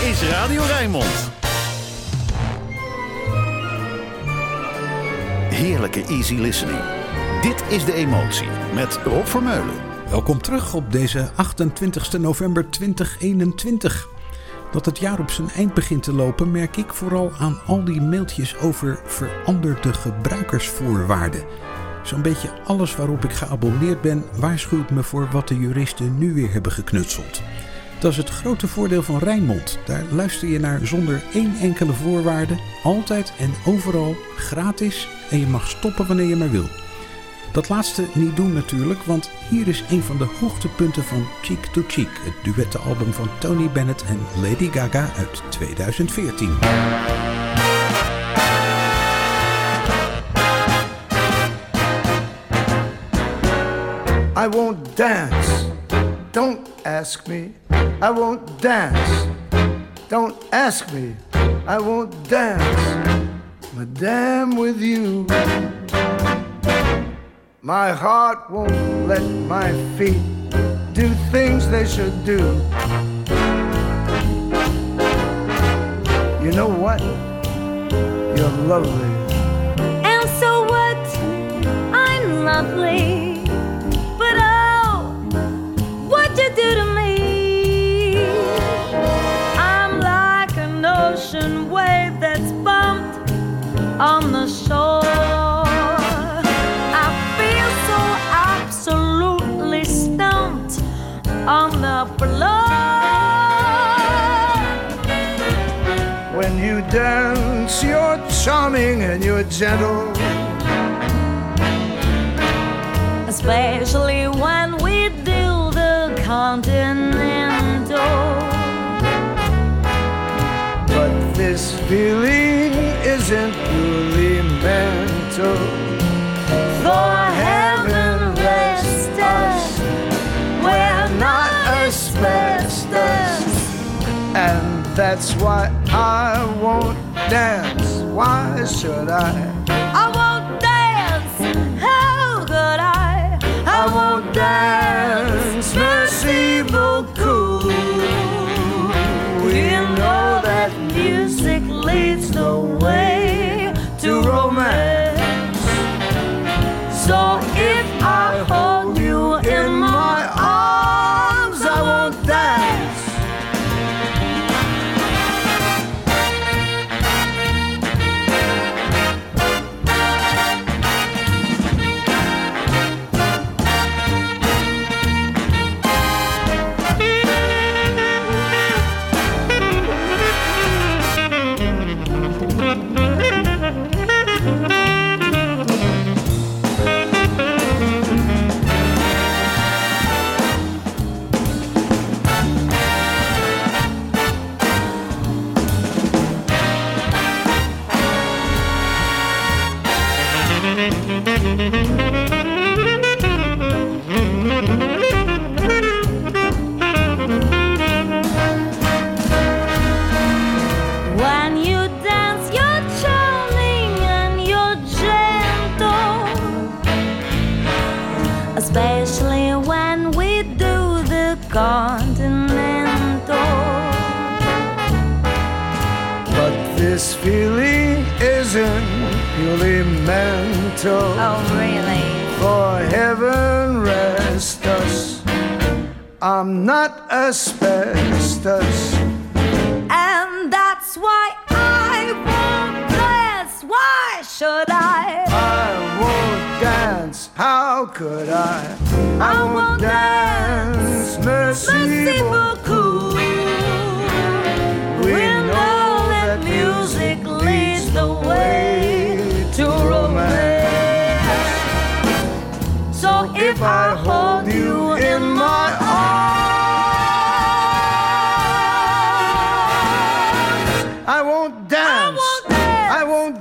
is Radio Rijnmond. Heerlijke easy listening. Dit is De Emotie met Rob Vermeulen. Welkom terug op deze 28 november 2021. Dat het jaar op zijn eind begint te lopen merk ik vooral aan al die mailtjes over veranderde gebruikersvoorwaarden. Zo'n beetje alles waarop ik geabonneerd ben waarschuwt me voor wat de juristen nu weer hebben geknutseld. Dat is het grote voordeel van Rijnmond. Daar luister je naar zonder één enkele voorwaarde, altijd en overal, gratis en je mag stoppen wanneer je maar wil. Dat laatste niet doen natuurlijk, want hier is een van de hoogtepunten van Cheek to Cheek, het duettenalbum van Tony Bennett en Lady Gaga uit 2014. I won't dance. Don't ask me. I won't dance. Don't ask me. I won't dance. Madame, with you. My heart won't let my feet do things they should do. You know what? You're lovely. And so what? I'm lovely. Charming and you're gentle. especially when we do the continental. But this feeling isn't purely mental. For heaven rest us, we're not asbestos. And that's why I won't dance. Why should I? I won't dance. How could I? I won't dance. Merci beaucoup. We know that music leads the way to romance.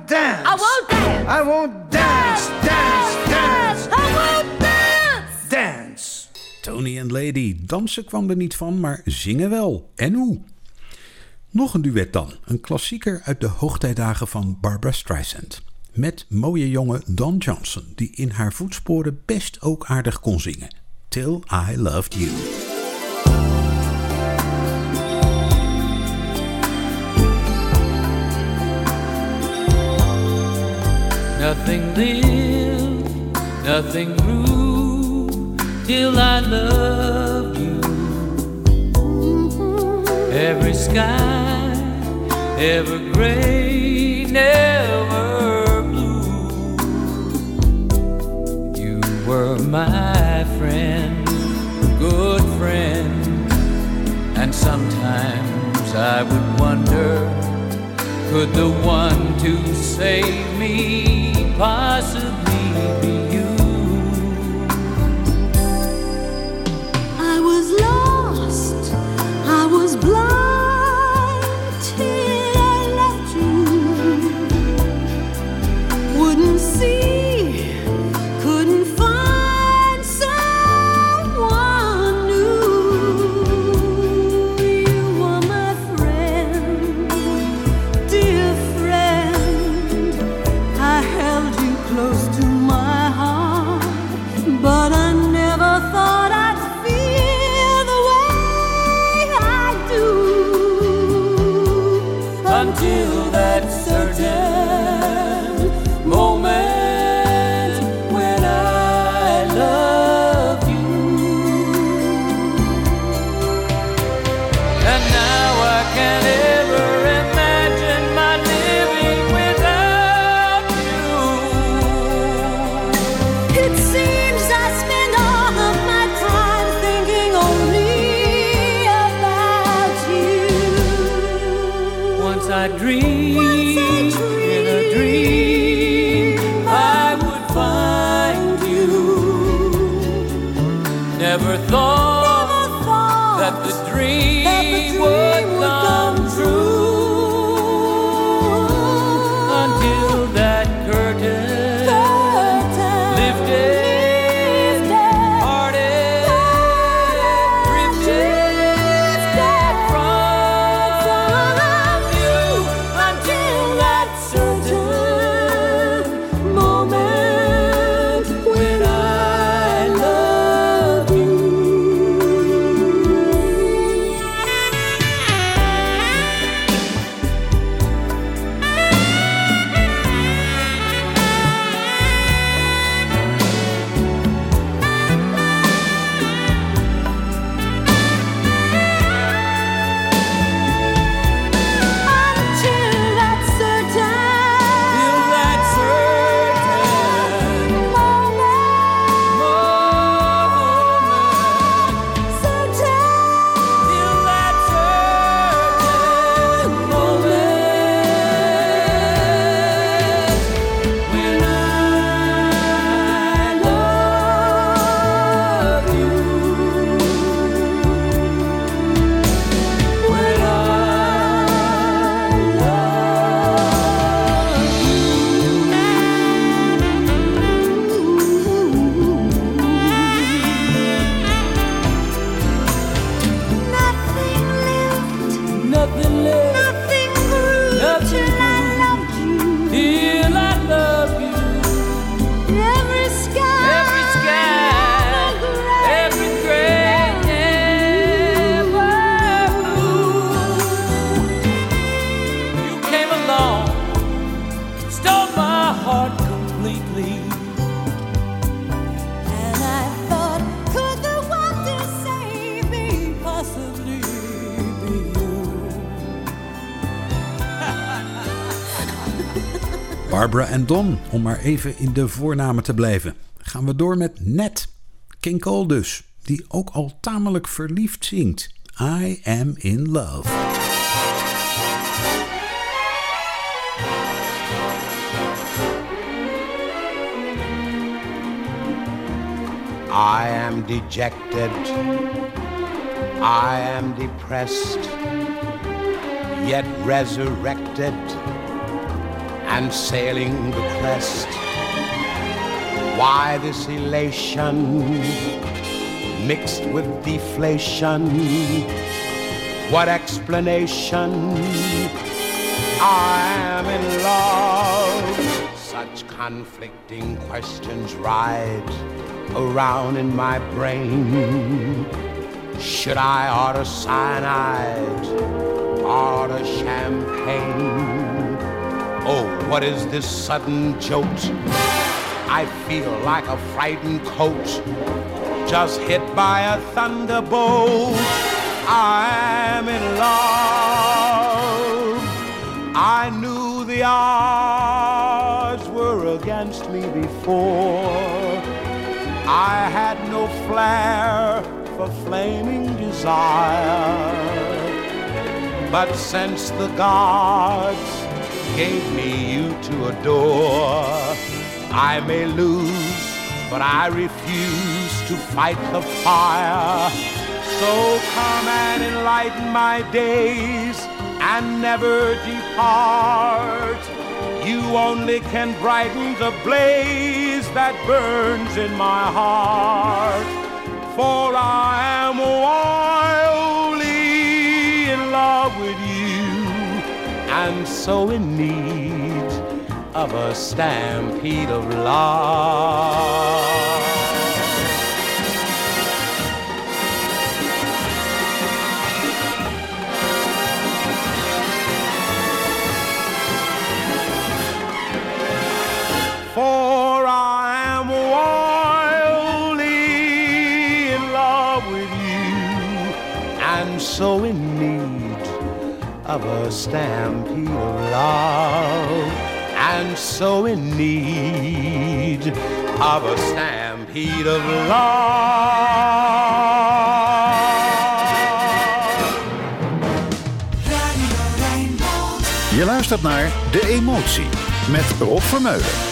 Dance. I won't dance. I won't dance. I won't dance. Dance. Dance. I won't dance. Dance. Tony en Lady, dansen kwam er niet van, maar zingen wel. En hoe? Nog een duet dan, een klassieker uit de hoogtijdagen van Barbara Streisand. Met mooie jongen Don Johnson, die in haar voetsporen best ook aardig kon zingen. Till I Loved You. Nothing lived, nothing grew till I loved you. Every sky, ever gray, never blue. You were my friend, good friend, and sometimes I would wonder could the one to save me possibly be you? I was lost, I was blind Barbara en Don, om maar even in de voornamen te blijven. Gaan we door met Ned. King Cole dus, die ook al tamelijk verliefd zingt. I am in love. I am dejected. I am depressed, yet resurrected and sailing the crest. Why this elation mixed with deflation? What explanation? I am in love. Such conflicting questions ride around in my brain. Should I order cyanide? Order champagne? Oh, What is this sudden jolt? I feel like a frightened colt just hit by a thunderbolt. I'm in love. I knew the odds were against me before. I had no flair for flaming desire. But since the gods gave me you to adore, I may lose, but I refuse to fight the fire. So come and enlighten my days and never depart. You only can brighten the blaze that burns in my heart. For I am wildly and so in need of a stampede of love. For I am wildly in love with you and so in of a stampede of love and so in need of a stampede of love. Je luistert naar De Emotie met Rob Vermeulen.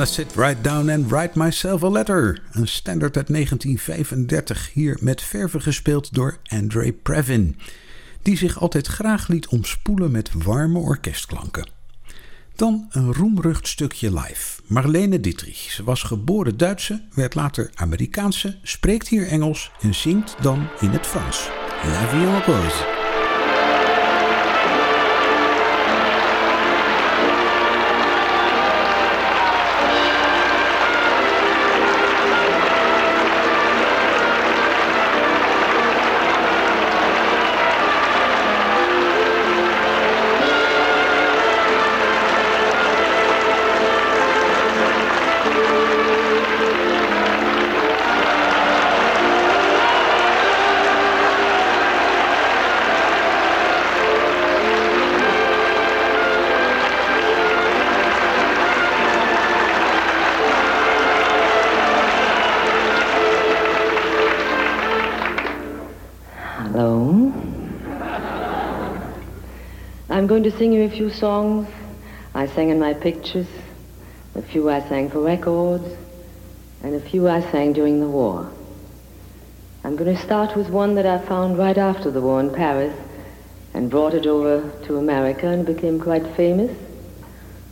Gonna sit right down and write myself a letter. Een standaard uit 1935, hier met verven gespeeld door Andre Previn, die zich altijd graag liet omspoelen met warme orkestklanken. Dan een roemrucht stukje live. Marlene Dietrich. Ze was geboren Duitse, werd later Amerikaanse, spreekt hier Engels en zingt dan in het Frans. La vie en rose. Few songs I sang in my pictures, a few I sang for records, and a few I sang during the war. I'm going to start with one that I found right after the war in Paris and brought it over to America and became quite famous.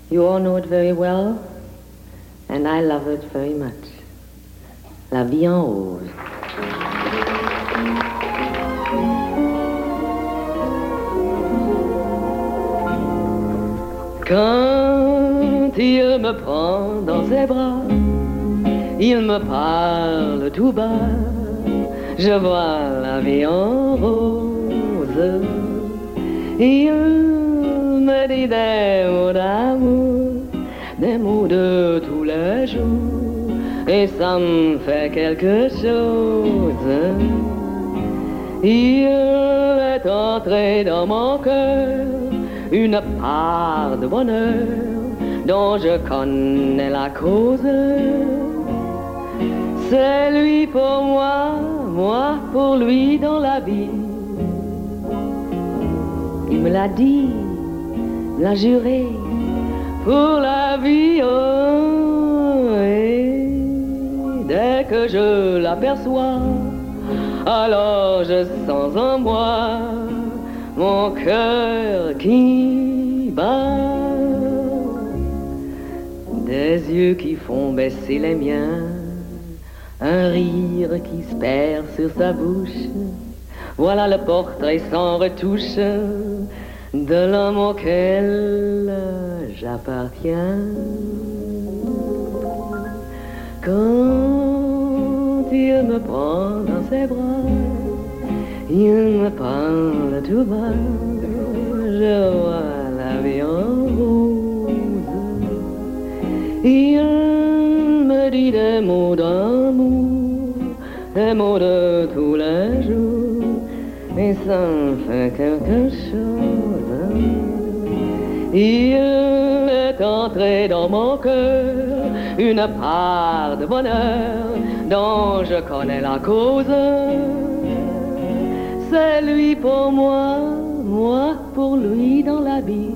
You all know it very well, and I love it very much. La vie en rose. Quand il me prend dans ses bras, il me parle tout bas, je vois la vie en rose. Il me dit des mots d'amour, des mots de tous les jours, et ça me fait quelque chose. Il est entré dans mon cœur une part de bonheur dont je connais la cause. C'est lui pour moi, moi pour lui dans la vie. Il me l'a dit, l'a juré pour la vie. Oh, et dès que je l'aperçois, alors je sens en moi mon cœur qui bat, des yeux qui font baisser les miens, un rire qui se perd sur sa bouche. Voilà le portrait sans retouche de l'homme auquel j'appartiens. Quand il me prend dans ses bras, il me parle tout bas, je vois la vie en rose. Il me dit des mots d'amour, des mots de tous les jours, et ça me fait quelque chose. Il est entré dans mon cœur une part de bonheur dont je connais la cause c'est lui pour moi, moi pour lui dans la vie.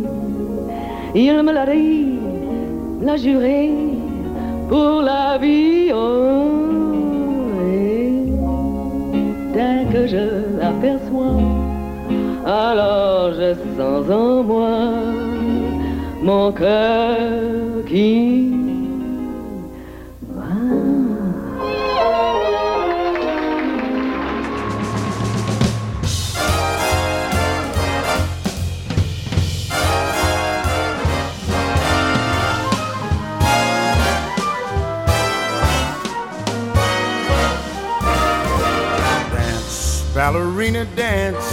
Il me l'a dit, l'a juré pour la vie. Oh, et dès que je l'aperçois, alors je sens en moi mon cœur qui ballerina dance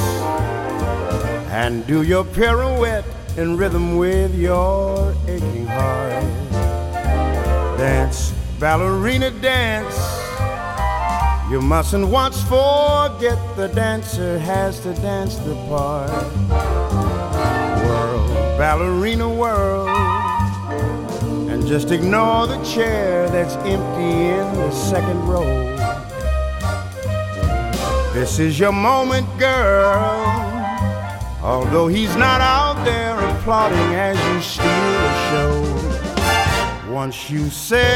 and do your pirouette in rhythm with your aching heart. Dance, ballerina dance. You mustn't once forget the dancer has to dance the part. World, ballerina world. And just ignore the chair that's empty in the second row. This is your moment, girl. Although he's not out there applauding as you steal the show. Once you said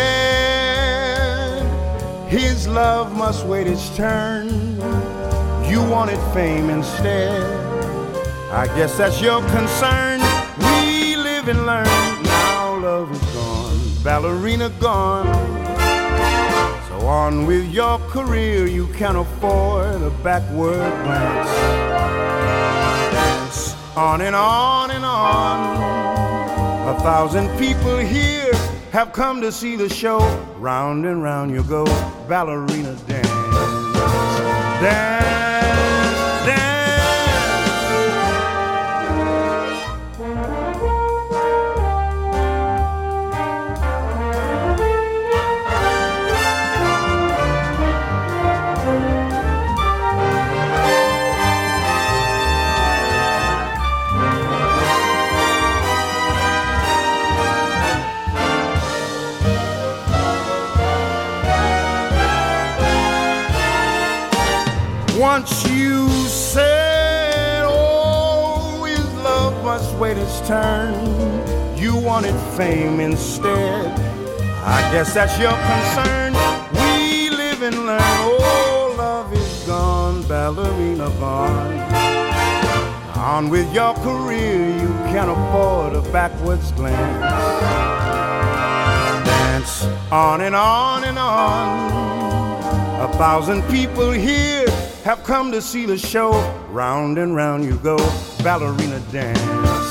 his love must wait its turn, you wanted fame instead. I guess that's your concern. We live and learn. Now love is gone, ballerina gone. On with your career, you can't afford a backward glance. Dance on and on and on. A thousand people here have come to see the show. Round and round you go, ballerina. Dance, dance. Turn. You wanted fame instead. I guess that's your concern. We live and learn. Oh, love is gone, ballerina gone. On with your career, you can't afford a backwards glance. Dance on and on and on. A thousand people here have come to see the show. Round and round you go, ballerina dance.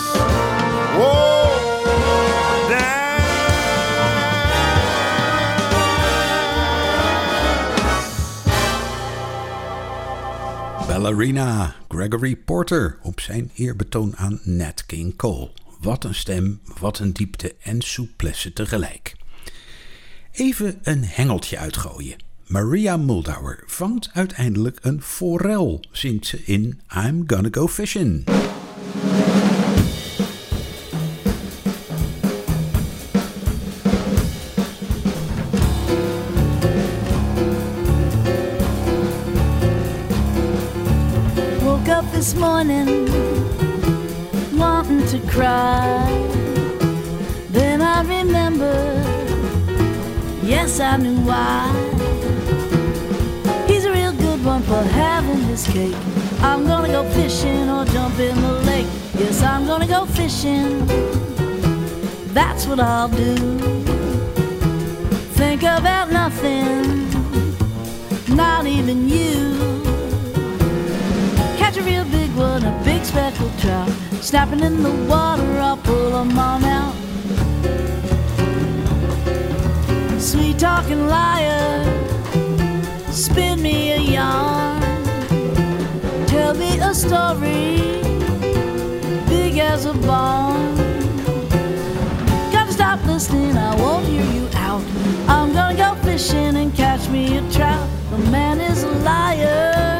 Ballerina Gregory Porter op zijn eerbetoon aan Nat King Cole. Wat een stem, wat een diepte en souplesse tegelijk. Even een hengeltje uitgooien. Maria Muldauer vangt uiteindelijk een forel, zingt ze in I'm Gonna Go Fishing. This morning wanting to cry. Then I remembered, yes, I knew why. He's a real good one for having his cake. I'm gonna go fishing or jump in the lake. Yes, I'm gonna go fishing. That's what I'll do. Think about nothing, not even you. Catch a real big one, a big speckled trout. Snapping in the water, I'll pull them on out. Sweet talking liar, spin me a yarn. Tell me a story, big as a barn. Gotta stop listening, I won't hear you out. I'm gonna go fishing and catch me a trout. The man is a liar,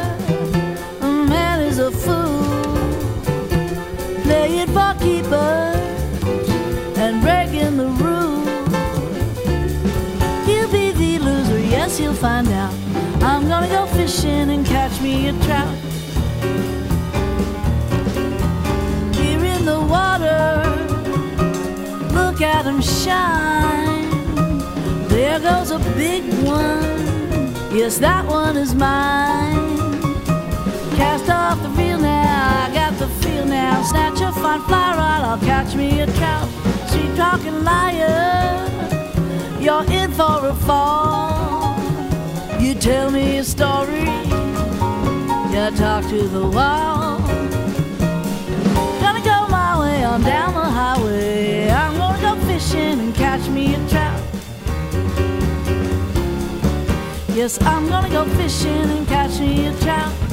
and breaking the rules. He'll be the loser, yes, he'll find out. I'm gonna go fishing and catch me a trout. Here in the water, look at him shine. There goes a big one, yes, that one is mine. Cast off the reel now, I got the feel now. Snatch a fine fly rod, I'll catch me a trout. Sweet talking liar, you're in for a fall. You tell me a story, you talk to the wall. Gonna go my way on down the highway. I'm gonna go fishing and catch me a trout. Yes, I'm gonna go fishing and catch me a trout.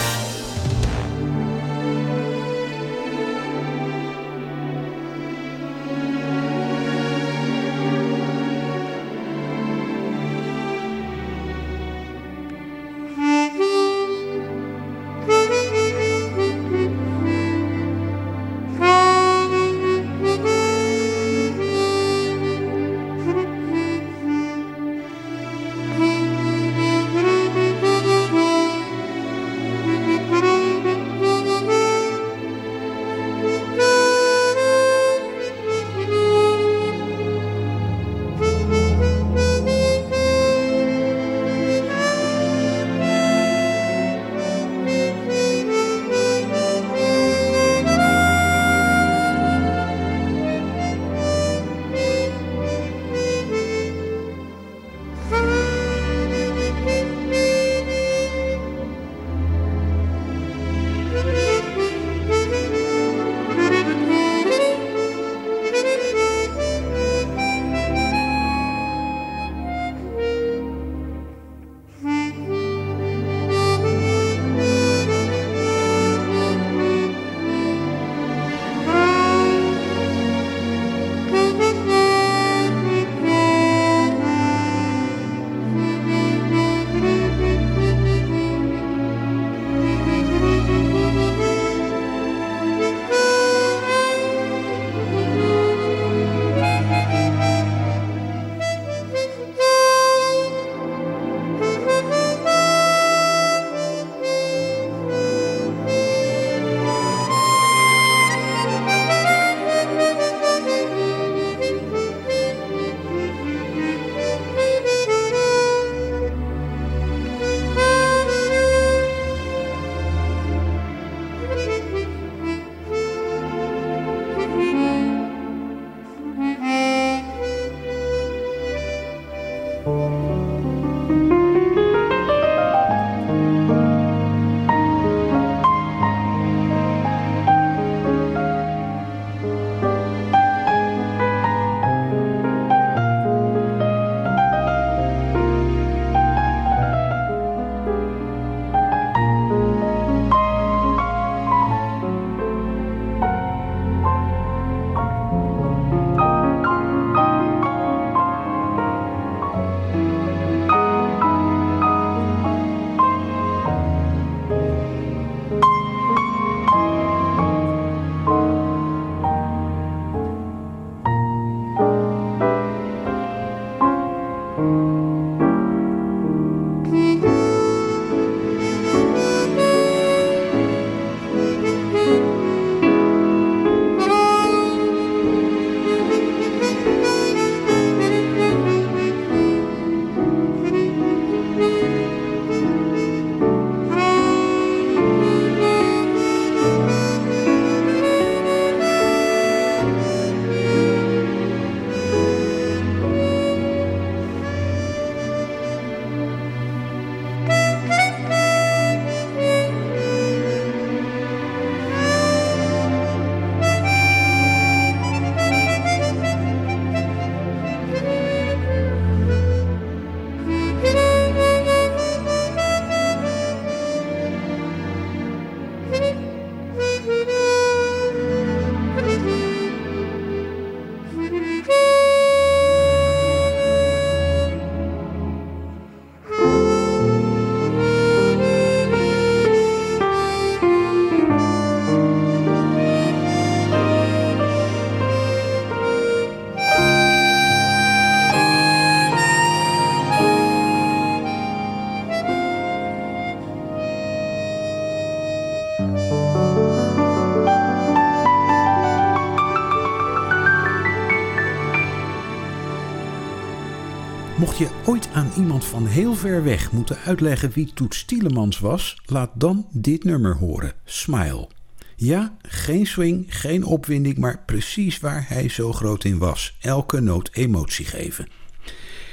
Mocht je ooit aan iemand van heel ver weg moeten uitleggen wie Toets Tielemans was, laat dan dit nummer horen: Smile. Ja, geen swing, geen opwinding, maar precies waar hij zo groot in was. Elke noot emotie geven.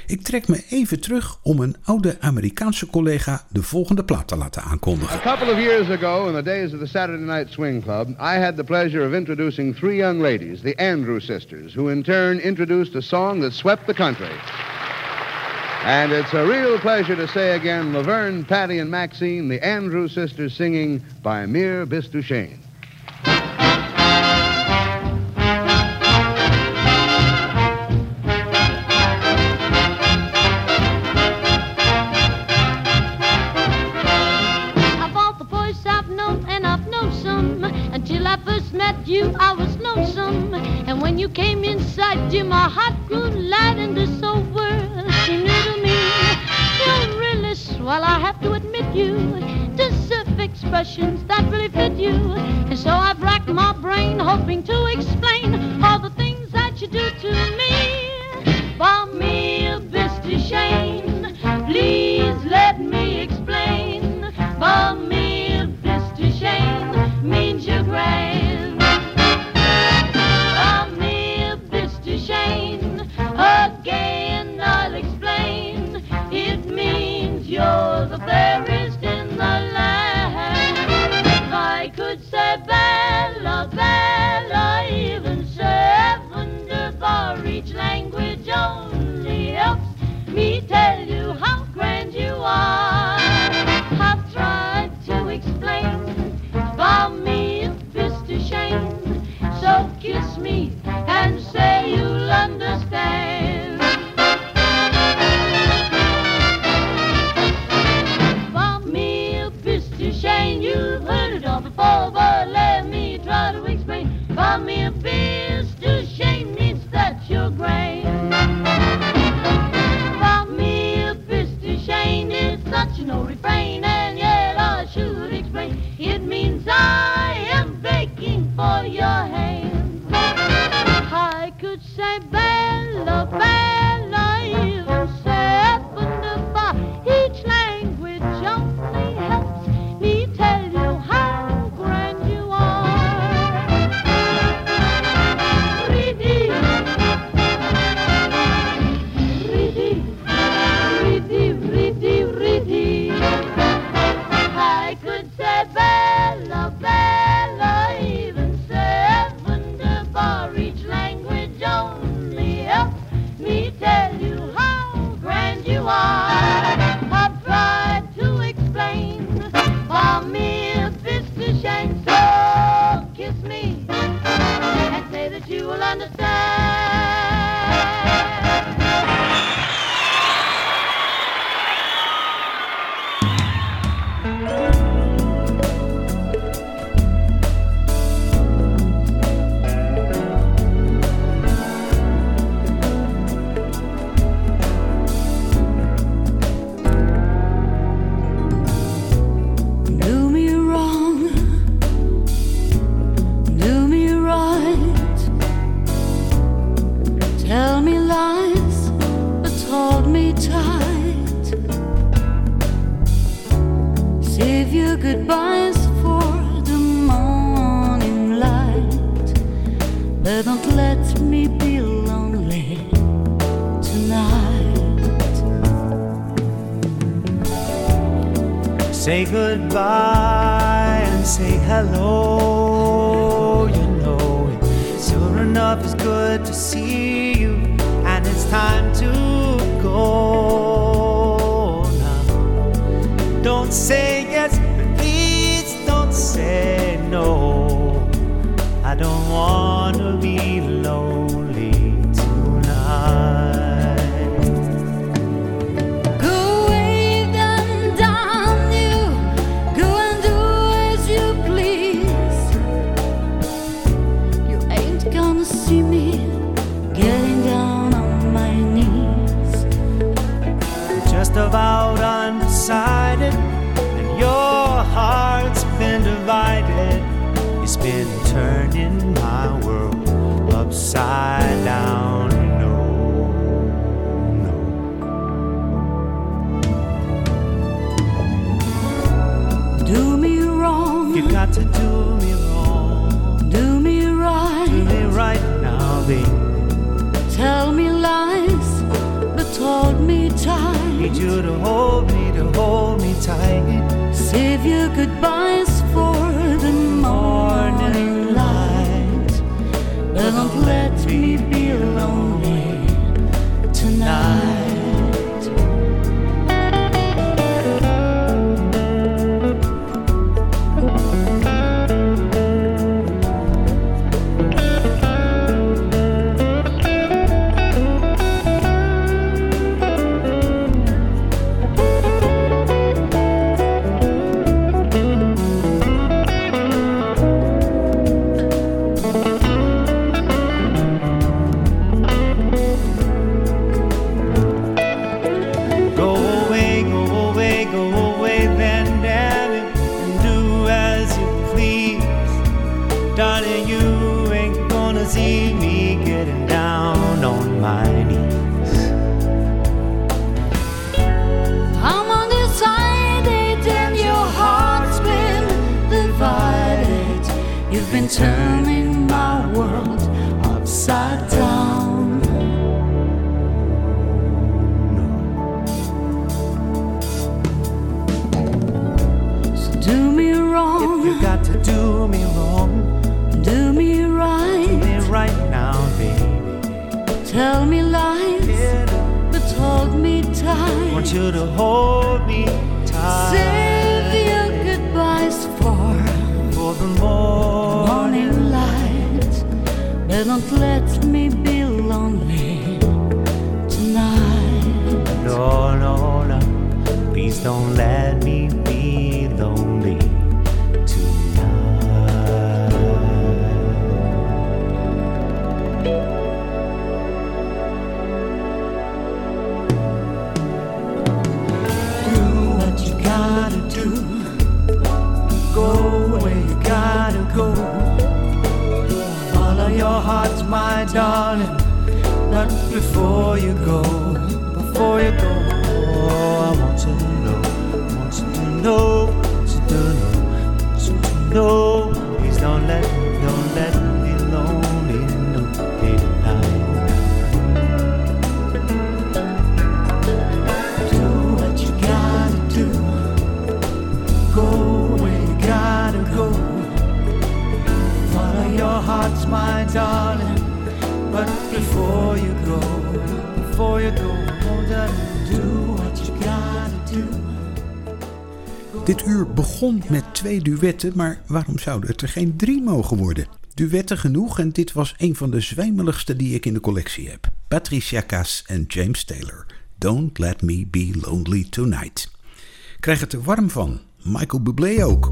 Ik trek me even terug om een oude Amerikaanse collega de volgende plaat te laten aankondigen. A couple of years ago, in the days of the Saturday Night Swing Club, I had the pleasure of introducing three young ladies, the Andrew sisters, who in turn introduced a song that swept the country. And it's a real pleasure to say again, Laverne, Patty, and Maxine, the Andrews sisters singing Bei Mir Bist Du Schön. Of all the boys I've known, and I've known some, until I first met you, I was lonesome. And when you came inside, dear, my heart grew light, and this whole have to admit you deserve expressions that really fit you. And so I've racked my brain, hoping to explain all the things that you do to me. Bei Mir Bist Du Schön. Please let me explain. Bei Mir Bist Du Schön means you're grand. turning my world upside down. No. So do me wrong. If you got to do me wrong, do me right. Do me right now, baby. Tell me lies but hold me tight. I want you to hold me tight. Say Don't let me be lonely tonight. No, no, no. Please don't let me before you go, before you go. Oh, I want to know, want to know, want to know, want to know. Please don't let Dit uur begon met twee duetten, maar waarom zouden het er geen drie mogen worden? Duetten genoeg en dit was een van de zwijmeligste die ik in de collectie heb. Patricia Cass en James Taylor. Don't let me be lonely tonight. Krijg het er warm van. Michael Bublé ook.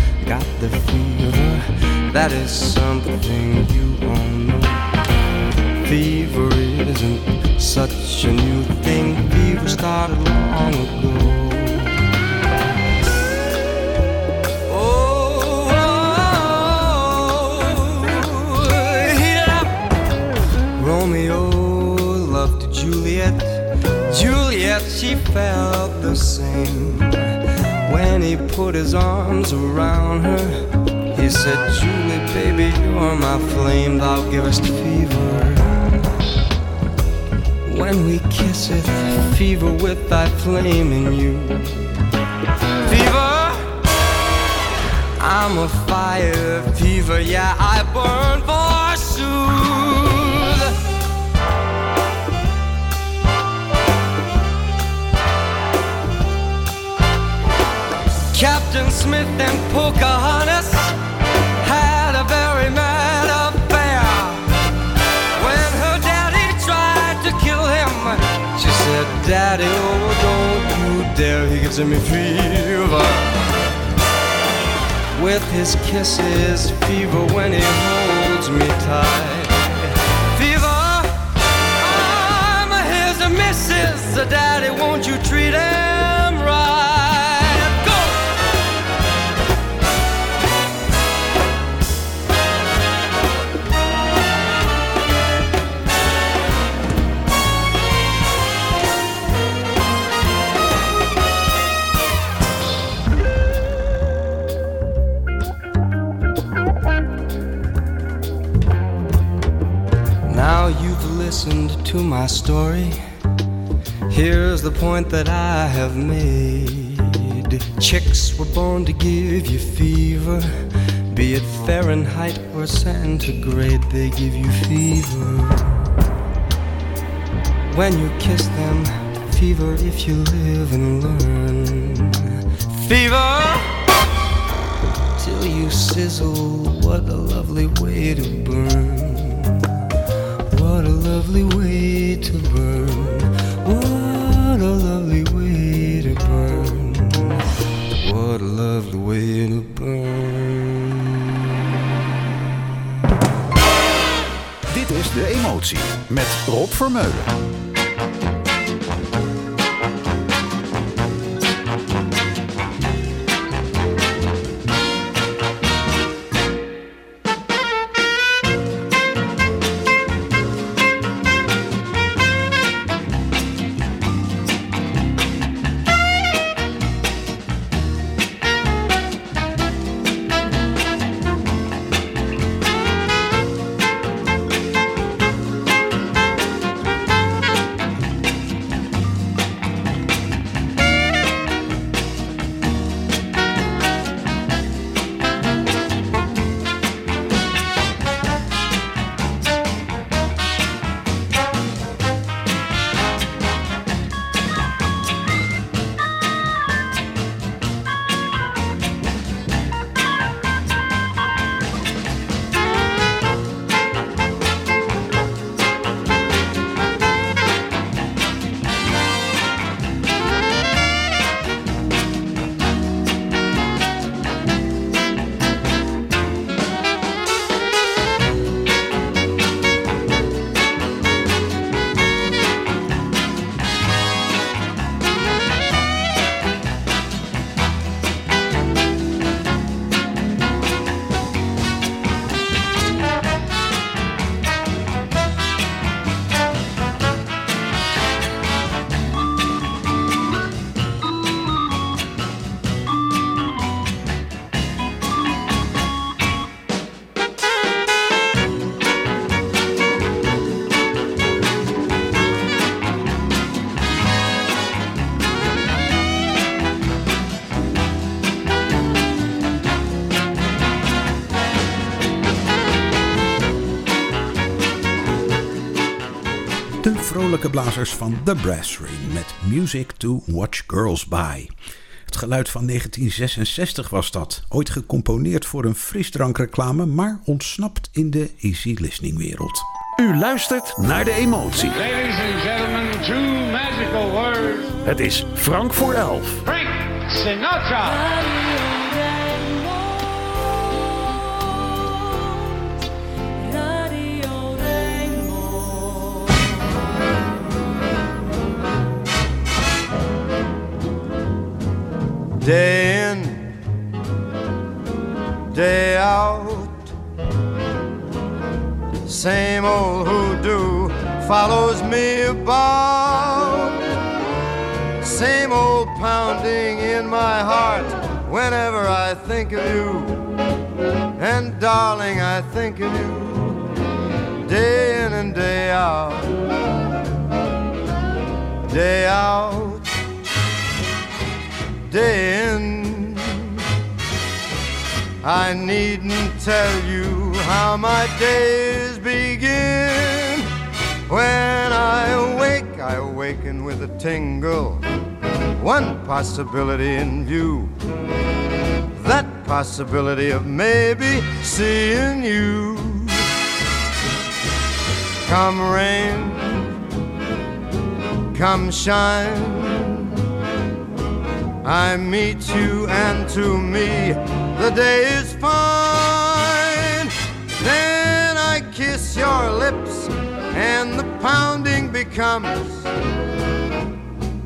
got the fever. That is something you all know. Fever isn't such a new thing. Fever started long ago. Oh. Romeo loved Juliet. Juliet, she felt the same. When he put his arms around her, he said, Julie, baby, you're my flame, thou givest fever. When we kiss it, fever with thy flame in you. Fever, I'm a fire fever, yeah, I burn forsooth. Captain Smith and Pocahontas had a very mad affair. When her daddy tried to kill him, she said, Daddy, oh, don't you dare, he gives me fever. With his kisses, fever when he holds me tight. Fever, I'm his missus, Daddy, won't you treat him listened to my story. Here's the point that I have made. Chicks were born to give you fever. Be it Fahrenheit or centigrade, they give you fever. When you kiss them, fever if you live and learn. Fever! Till you sizzle, what a lovely way to burn. Lovely way to burn. What a lovely way to burn. What a lovely way to burn. Dit is De Emotie met Rob Vermeulen. Blazers van The Brass Ring met Music to Watch Girls By. Het geluid van 1966 was dat, ooit gecomponeerd voor een frisdrankreclame, maar ontsnapt in de easy listening wereld. U luistert naar de emotie. Ladies and gentlemen, two magical words. Het is Frank voor elf. Frank Sinatra. Day in, day out. Same old hoodoo follows me about. Same old pounding in my heart whenever I think of you. And darling, I think of you day in and day out. I needn't tell you how my days begin. When I awake, I awaken with a tingle. One possibility in view. That possibility of maybe seeing you. Come rain, come shine. I meet you, and to me, the day is fine. Then I kiss your lips, and the pounding becomes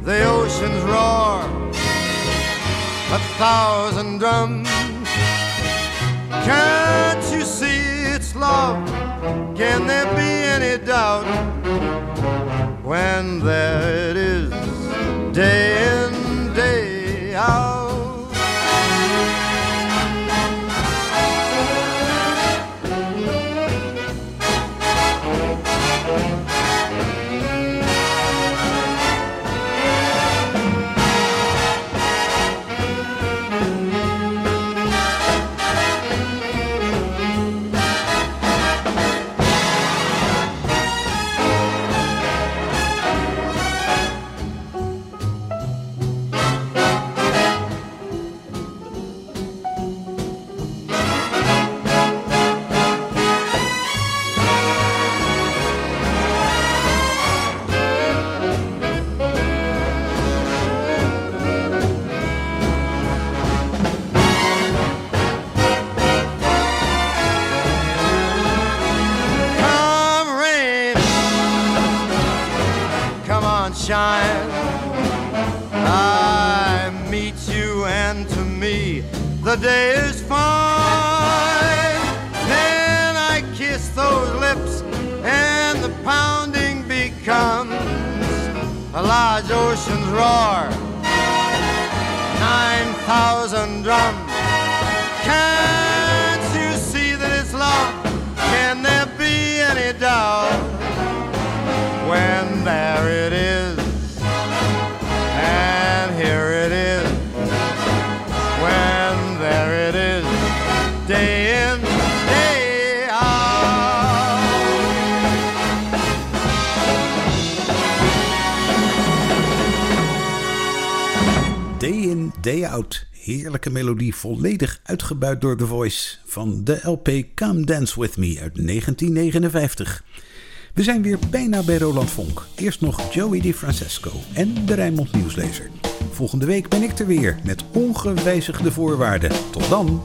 the ocean's roar, a thousand drums. Can't you see it's love? Can there be any doubt when there it is, day door The Voice van de LP Come Dance With Me uit 1959. We zijn weer bijna bij Roland Vonk. Eerst nog Joey DiFrancesco en de Rijnmond Nieuwslezer. Volgende week ben ik er weer met ongewijzigde voorwaarden. Tot dan!